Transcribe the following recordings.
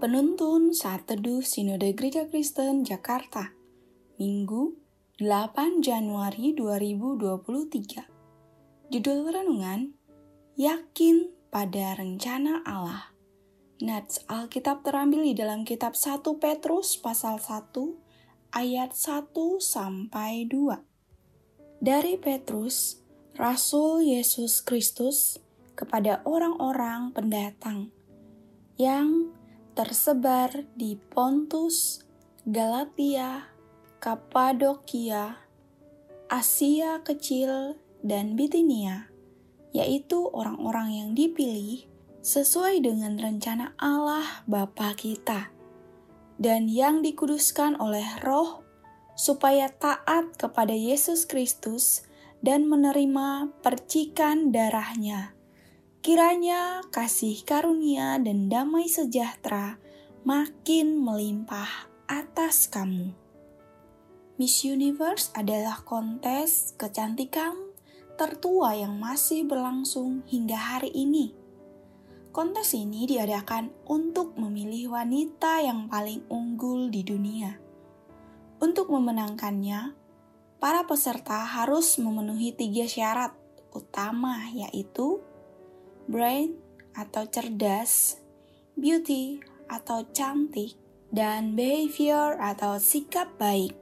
Penuntun Saat Teduh Sinode Gereja Kristen Jakarta Minggu 8 Januari 2023 Judul Renungan Yakin pada Rencana Allah. Nats Alkitab terambil di dalam kitab 1 Petrus pasal 1 ayat 1 sampai 2 Dari Petrus, Rasul Yesus Kristus kepada orang-orang pendatang yang tersebar di Pontus, Galatia, Kapadokia, Asia Kecil, dan Bitinia, yaitu orang-orang yang dipilih sesuai dengan rencana Allah Bapa kita, dan yang dikuduskan oleh Roh supaya taat kepada Yesus Kristus dan menerima percikan darahnya. Kiranya kasih karunia dan damai sejahtera makin melimpah atas kamu. Miss Universe adalah kontes kecantikan tertua yang masih berlangsung hingga hari ini. Kontes ini diadakan untuk memilih wanita yang paling unggul di dunia. Untuk memenangkannya, para peserta harus memenuhi tiga syarat utama yaitu brain atau cerdas, beauty atau cantik, dan behavior atau sikap baik.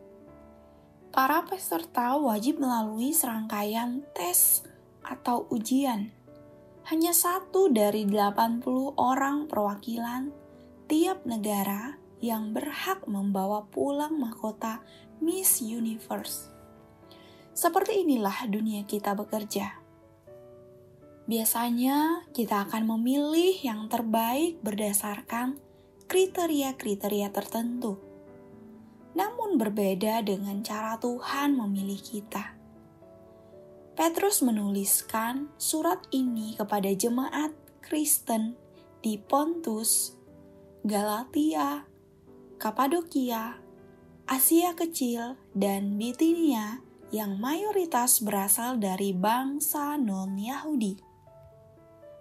Para peserta wajib melalui serangkaian tes atau ujian. Hanya satu dari 80 orang perwakilan tiap negara yang berhak membawa pulang mahkota Miss Universe. Seperti inilah dunia kita bekerja. Biasanya kita akan memilih yang terbaik berdasarkan kriteria-kriteria tertentu. Namun berbeda dengan cara Tuhan memilih kita. Petrus menuliskan surat ini kepada jemaat Kristen di Pontus, Galatia, Kapadokia, Asia Kecil, dan Bitinia yang mayoritas berasal dari bangsa non-Yahudi.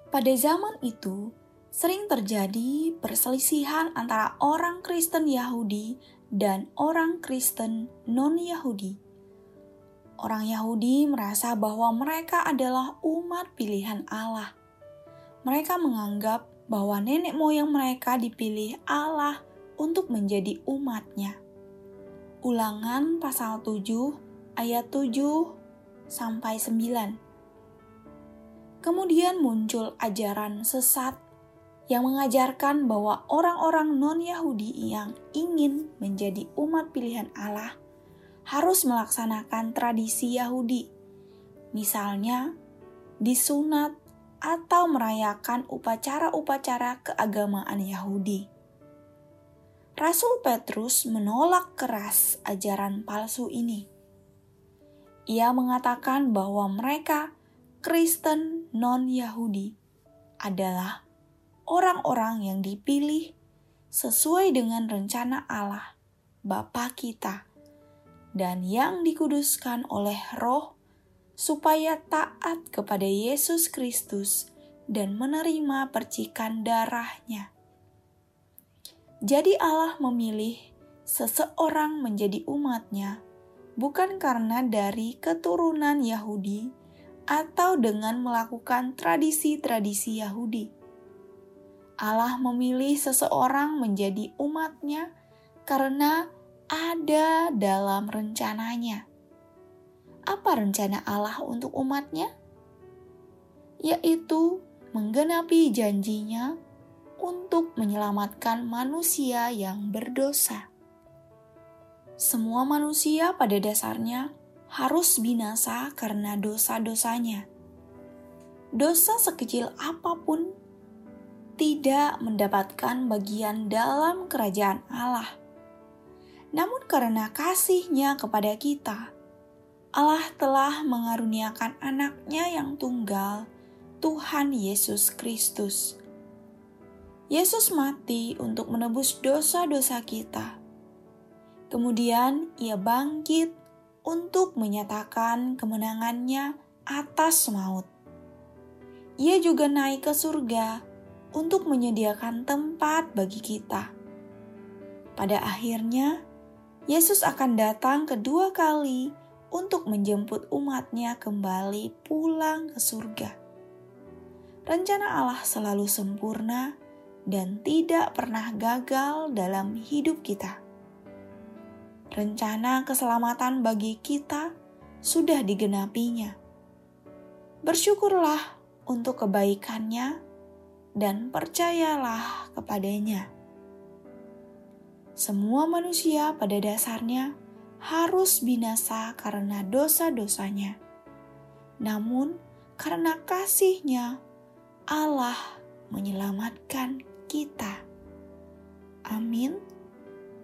Pada zaman itu, sering terjadi perselisihan antara orang Kristen Yahudi dan orang Kristen non-Yahudi. Orang Yahudi merasa bahwa mereka adalah umat pilihan Allah. Mereka menganggap bahwa nenek moyang mereka dipilih Allah untuk menjadi umatnya. Ulangan pasal 7 ayat 7 sampai 9. Kemudian muncul ajaran sesat yang mengajarkan bahwa orang-orang non-Yahudi yang ingin menjadi umat pilihan Allah harus melaksanakan tradisi Yahudi, misalnya disunat atau merayakan upacara-upacara keagamaan Yahudi. Rasul Petrus menolak keras ajaran palsu ini ia mengatakan bahwa mereka Kristen non-Yahudi adalah orang-orang yang dipilih sesuai dengan rencana Allah, Bapa kita, dan yang dikuduskan oleh Roh supaya taat kepada Yesus Kristus dan menerima percikan darahnya. Jadi Allah memilih seseorang menjadi umatnya bukan karena dari keturunan Yahudi atau dengan melakukan tradisi-tradisi Yahudi. Allah memilih seseorang menjadi umatnya karena ada dalam rencananya. Apa rencana Allah untuk umatnya? Yaitu menggenapi janjinya untuk menyelamatkan manusia yang berdosa semua manusia pada dasarnya harus binasa karena dosa-dosanya. Dosa sekecil apa pun tidak mendapatkan bagian dalam kerajaan Allah. Namun karena kasihnya kepada kita, Allah telah mengaruniakan anaknya yang tunggal, Tuhan Yesus Kristus. Yesus mati untuk menebus dosa-dosa kita Kemudian ia bangkit untuk menyatakan kemenangannya atas maut. Ia juga naik ke surga untuk menyediakan tempat bagi kita. Pada akhirnya, Yesus akan datang kedua kali untuk menjemput umatnya kembali pulang ke surga. Rencana Allah selalu sempurna dan tidak pernah gagal dalam hidup kita. Rencana keselamatan bagi kita sudah digenapinya. Bersyukurlah untuk kebaikannya dan percayalah kepadanya. Semua manusia pada dasarnya harus binasa karena dosa-dosanya. Namun, karena kasihnya, Allah menyelamatkan kita. Amin.